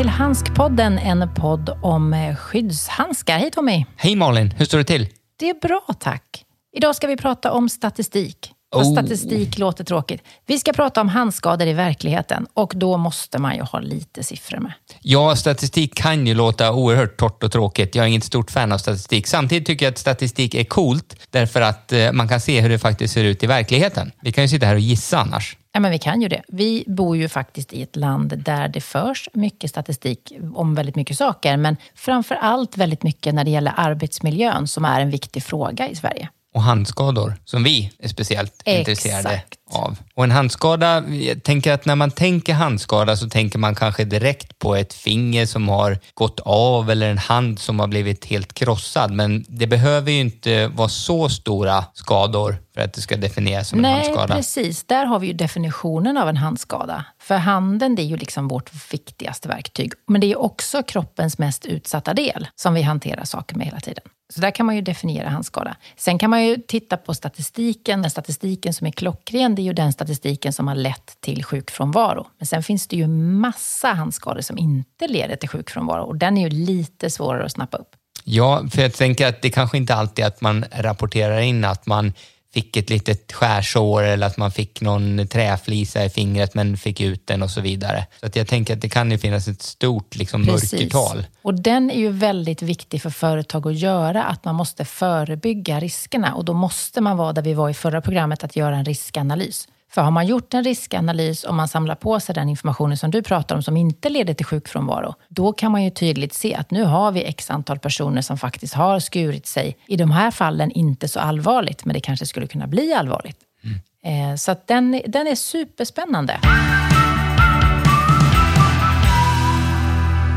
Till Handskpodden, en podd om eh, skyddshandskar. Hej Tommy! Hej Malin, hur står det till? Det är bra tack. Idag ska vi prata om statistik. Och Oh. statistik låter tråkigt. Vi ska prata om handskador i verkligheten och då måste man ju ha lite siffror med. Ja, statistik kan ju låta oerhört torrt och tråkigt. Jag är inget stort fan av statistik. Samtidigt tycker jag att statistik är coolt därför att eh, man kan se hur det faktiskt ser ut i verkligheten. Vi kan ju sitta här och gissa annars. Ja, men vi kan ju det. Vi bor ju faktiskt i ett land där det förs mycket statistik om väldigt mycket saker, men framför allt väldigt mycket när det gäller arbetsmiljön som är en viktig fråga i Sverige. Och handskador, som vi är speciellt Exakt. intresserade av. Och en handskada, jag tänker att när man tänker handskada så tänker man kanske direkt på ett finger som har gått av eller en hand som har blivit helt krossad. Men det behöver ju inte vara så stora skador för att det ska definieras som en Nej, handskada. precis. Där har vi ju definitionen av en handskada. För handen det är ju liksom vårt viktigaste verktyg. Men det är också kroppens mest utsatta del som vi hanterar saker med hela tiden. Så där kan man ju definiera handskada. Sen kan man ju titta på statistiken. Den statistiken som är klockren, det är ju den statistiken som har lett till sjukfrånvaro. Men sen finns det ju massa handskador som inte leder till sjukfrånvaro och den är ju lite svårare att snappa upp. Ja, för jag tänker att det kanske inte alltid är att man rapporterar in att man fick ett litet skärsår eller att man fick någon träflisa i fingret men fick ut den och så vidare. Så att jag tänker att det kan ju finnas ett stort liksom, mörkertal. Och den är ju väldigt viktig för företag att göra, att man måste förebygga riskerna. Och då måste man vara där vi var i förra programmet, att göra en riskanalys. För har man gjort en riskanalys och man samlar på sig den informationen som du pratar om som inte leder till sjukfrånvaro, då kan man ju tydligt se att nu har vi x antal personer som faktiskt har skurit sig. I de här fallen inte så allvarligt, men det kanske skulle kunna bli allvarligt. Eh, Så att den, den är superspännande.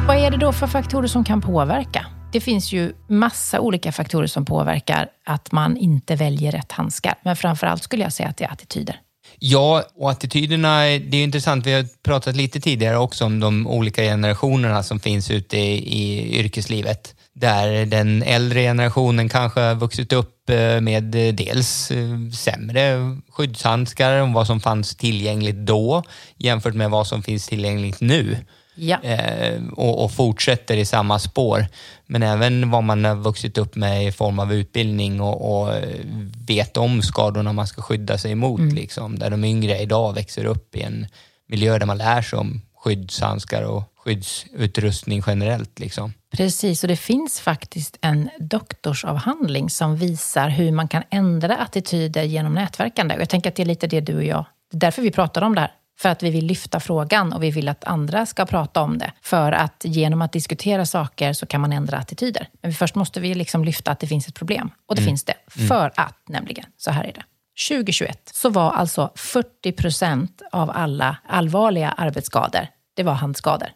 Vad är det då för faktorer som kan påverka? Det finns ju massa olika faktorer som påverkar att man inte väljer rätt handskar. Men framför allt skulle jag säga att det är attityder. Ja, och attityderna, det är intressant. Vi har pratat lite tidigare också om de olika generationerna som finns ute i, i yrkeslivet. Där den äldre generationen kanske har vuxit upp eh, med eh, dels eh, sämre skyddshandskar om vad som fanns tillgängligt då jämfört med vad som finns tillgängligt nu. Ja. och, och fortsätter i samma spår. Men även vad man har vuxit upp med i form av utbildning och, och vet om skadorna man ska skydda sig emot. Liksom, där de yngre idag växer upp i en miljö där man lär sig om skyddshandskar och skyddsutrustning generellt. Liksom. Precis, och det finns faktiskt en doktorsavhandling som visar hur man kan ändra attityder genom nätverkande. Och jag tänker att det är lite det du och jag, det är därför vi pratar om det här. För att vi vill lyfta frågan och vi vill att andra ska prata om det. För att genom att diskutera saker så kan man ändra attityder. Men först måste vi liksom lyfta att det finns ett problem. Och det finns det. För att, nämligen, så här är det. 2021 så var alltså 40 procent av alla allvarliga arbetsskador, det var handskador.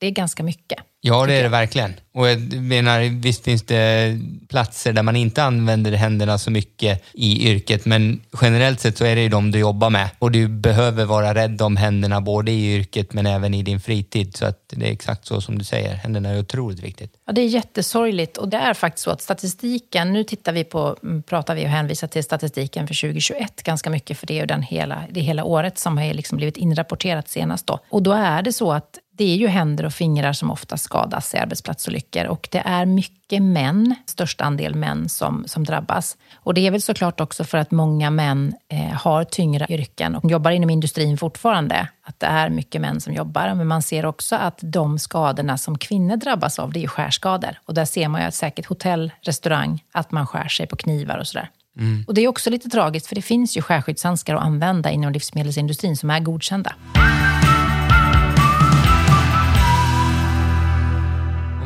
Det är ganska mycket. Ja, det är det verkligen. Och jag menar, visst finns det platser där man inte använder händerna så mycket i yrket, men generellt sett så är det ju de du jobbar med. Och du behöver vara rädd om händerna både i yrket men även i din fritid. Så att det är exakt så som du säger, händerna är otroligt viktigt. Ja, det är jättesorgligt och det är faktiskt så att statistiken, nu tittar vi på, mm, pratar vi och hänvisar till statistiken för 2021 ganska mycket för det är ju den hela, det hela året som har liksom blivit inrapporterat senast då. Och då är det så att det är ju händer och fingrar som ofta skadas i arbetsplatsolyckor och det är mycket män, största andel män som, som drabbas. Och det är väl såklart också för att många män eh, har tyngre yrken och jobbar inom industrin fortfarande. Att det är mycket män som jobbar. Men man ser också att de skadorna som kvinnor drabbas av, det är skärskador. Och där ser man ju att säkert hotell, restaurang, att man skär sig på knivar och sådär. Och det är också lite tragiskt för det finns ju skärskyddshandskar att använda inom livsmedelsindustrin som är godkända.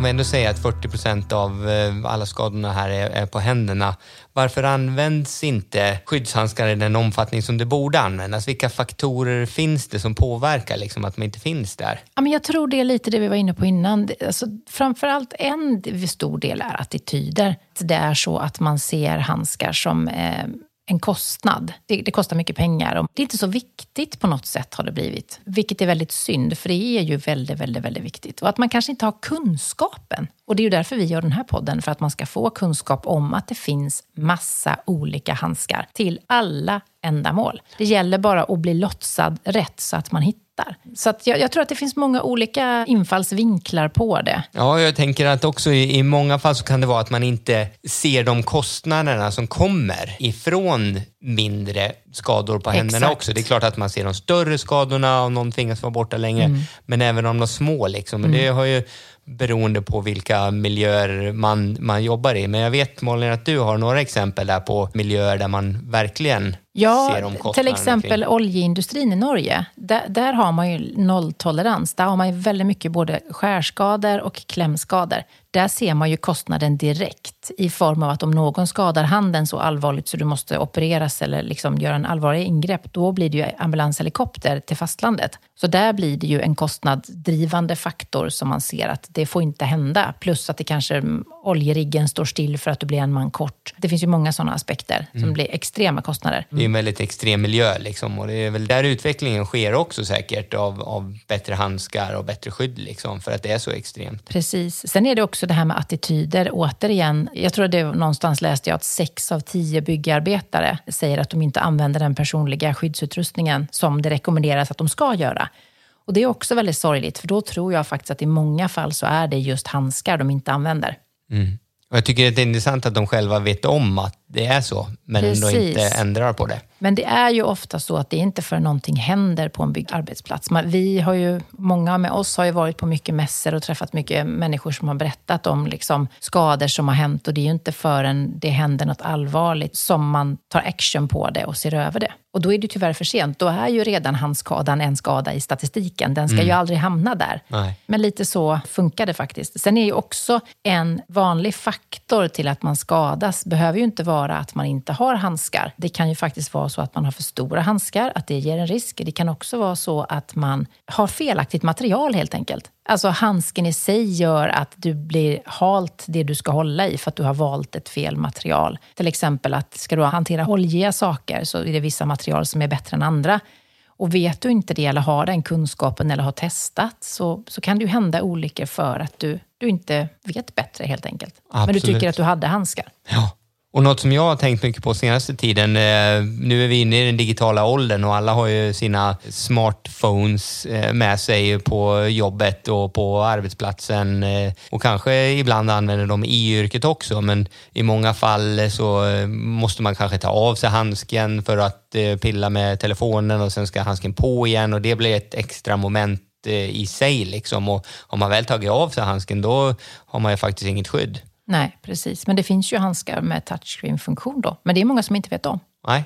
Om vi ändå säger att 40 procent av eh, alla skadorna här är, är på händerna, varför används inte skyddshandskar i den omfattning som det borde användas? Vilka faktorer finns det som påverkar liksom, att de inte finns där? Ja, men jag tror det är lite det vi var inne på innan. Alltså, framförallt en stor del är attityder. Det är så att man ser handskar som eh, en kostnad. Det, det kostar mycket pengar. Och det är inte så viktigt på något sätt har det blivit. Vilket är väldigt synd, för det är ju väldigt, väldigt, väldigt viktigt. Och att man kanske inte har kunskapen. Och det är ju därför vi gör den här podden, för att man ska få kunskap om att det finns massa olika handskar till alla ändamål. Det gäller bara att bli lotsad rätt så att man hittar fattar. Så att jag, jag, tror att det finns många olika infallsvinklar på det. Ja, jag tänker att också i, i många fall så kan det vara att man inte ser de kostnaderna som kommer ifrån mindre skador på händerna Exakt. också. Det är klart att man ser de större skadorna om någon tvingas vara borta längre, mm. men även om de små. Liksom. Mm. Det har ju beroende på vilka miljöer man, man jobbar i. Men jag vet Malin att du har några exempel där på miljöer där man verkligen Ja, ser de till exempel kring. oljeindustrin i Norge. Där, där, har man ju nolltolerans. Där har man ju väldigt mycket både skärskador och klämskador. Där ser man ju kostnaden direkt i form av att om någon skadar handen så allvarligt så du måste opereras eller liksom göra en allvarlig ingrepp, då blir det ju ambulanshelikopter till fastlandet. Så där blir det ju en kostnadsdrivande faktor som man ser att det får inte hända. Plus att det kanske oljeriggen står still för att du blir en man kort. Det finns ju många sådana aspekter som mm. blir extrema kostnader. Det är en väldigt extrem miljö liksom, och det är väl där utvecklingen sker också säkert av, av bättre handskar och bättre skydd liksom, för att det är så extremt. Precis. Sen är det också det här med attityder. Återigen, jag tror att det någonstans läste jag att sex av tio byggarbetare säger att de inte använder den personliga skyddsutrustningen som det rekommenderas att de ska göra. Och det är också väldigt sorgligt, för då tror jag faktiskt att i många fall så är det just handskar de inte använder. Mm. Och jag tycker det är intressant att de själva vet om att det är så, men Precis. ändå inte ändrar på det. Men det är ju ofta så att det är inte för någonting händer på en byggarbetsplats. Vi har ju, många med oss har ju varit på mycket mässor och träffat mycket människor som har berättat om liksom skador som har hänt och det är ju inte förrän det händer något allvarligt som man tar action på det och ser över det. Och då är det tyvärr för sent. Då är ju redan handskadan en skada i statistiken. Den ska mm. ju aldrig hamna där. Nej. Men lite så funkar det faktiskt. Sen är ju också en vanlig faktor till att man skadas, behöver ju inte vara att man inte har handskar. Det kan ju faktiskt vara så att man har för stora handskar, att det ger en risk. Det kan också vara så att man har felaktigt material helt enkelt. Alltså handsken i sig gör att du blir halt det du ska hålla i för att du har valt ett fel material. Till exempel att ska du hantera oljiga saker så är det vissa material som är bättre än andra. Och vet du inte det eller har den kunskapen eller har testat så, så kan det ju hända olyckor för att du, du inte vet bättre helt enkelt. Absolut. Men du tycker att du hade handskar. Ja. Och något som jag har tänkt mycket på senaste tiden, eh, nu är vi inne i den digitala åldern och alla har ju sina smartphones eh, med sig på jobbet och på arbetsplatsen eh, och kanske ibland använder de i yrket också men i många fall så måste man kanske ta av sig handsken för att pilla med telefonen och sen ska handsken på igen och det blir ett extra moment i sig liksom och har man väl tagit av sig handsken då har man ju faktiskt inget skydd. Nej, precis. Men det finns ju handskar med touchscreen-funktion då. Men det är många som inte vet om. Nej,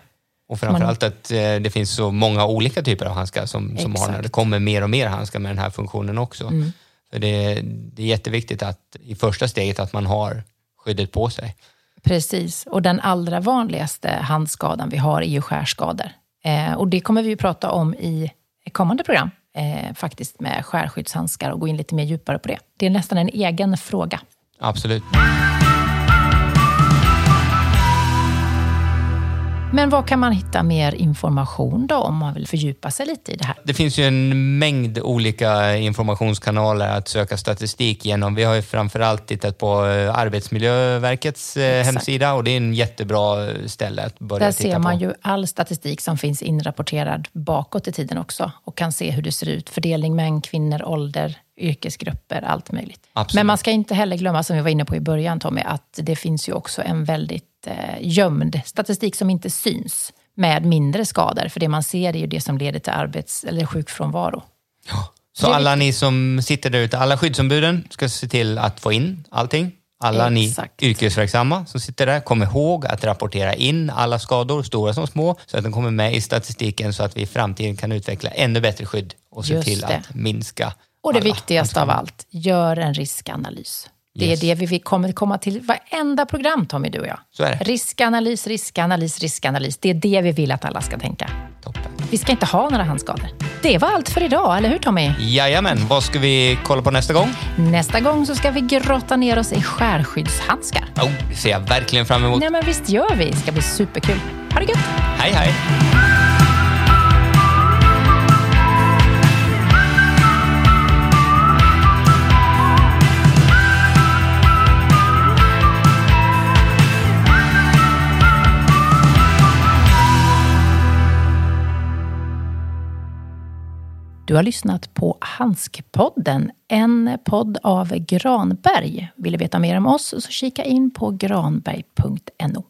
och framförallt att eh, det finns så många olika typer av handskar som, som har när det kommer mer och mer handskar med den här funktionen också. Mm. Så det, det är jätteviktigt att i första steget att man har skyddet på sig. Precis, och den allra vanligaste handskadan vi har är ju skärskador. Eh, och det kommer vi att prata om i kommande program, eh, faktiskt med skärskyddshandskar och gå in lite mer djupare på det. Det är nästan en egen fråga. Absolut. Men var kan man hitta mer information då om man vill fördjupa sig lite i det här? Det finns ju en mängd olika informationskanaler att söka statistik genom. Vi har ju framförallt tittat på eh, Arbetsmiljöverkets eh, Exakt. hemsida och det är en jättebra ställe att börja Där titta på. Där ser man ju all statistik som finns inrapporterad bakåt i tiden också och kan se hur det ser ut. Fördelning män, kvinnor, ålder, yrkesgrupper, allt möjligt. Absolut. Men man ska inte heller glömma, som vi var inne på i början Tommy, att det finns ju också en väldigt eh, gömd statistik som inte syns med mindre skador. För det man ser är ju det som leder till arbets eller sjukfrånvaro. Ja. Så alla ni som sitter där ute, alla skyddsombuden ska se till att få in allting. Alla Exakt. ni yrkesverksamma som sitter där, kom ihåg att rapportera in alla skador, stora som små, så att de kommer med i statistiken så att vi i framtiden kan utveckla ännu bättre skydd och se Just till det. att minska och det viktigaste av allt, gör en riskanalys. Det yes. är det vi kommer komma till varenda program, Tommy, du och jag. Så är det. Riskanalys, riskanalys, riskanalys. Det är det vi vill att alla ska tänka. Toppen. Vi ska inte ha några handskador. Det var allt för idag, eller hur Tommy? Jajamän. Vad ska vi kolla på nästa gång? Nästa gång så ska vi grotta ner oss i skärskyddshandskar. Oh, det ser jag verkligen fram emot. Nej, men visst gör vi. Det ska bli superkul. Ha det gött! Hej, hej! Du har lyssnat på Handskpodden, en podd av Granberg. Vill du veta mer om oss så kika in på granberg.no.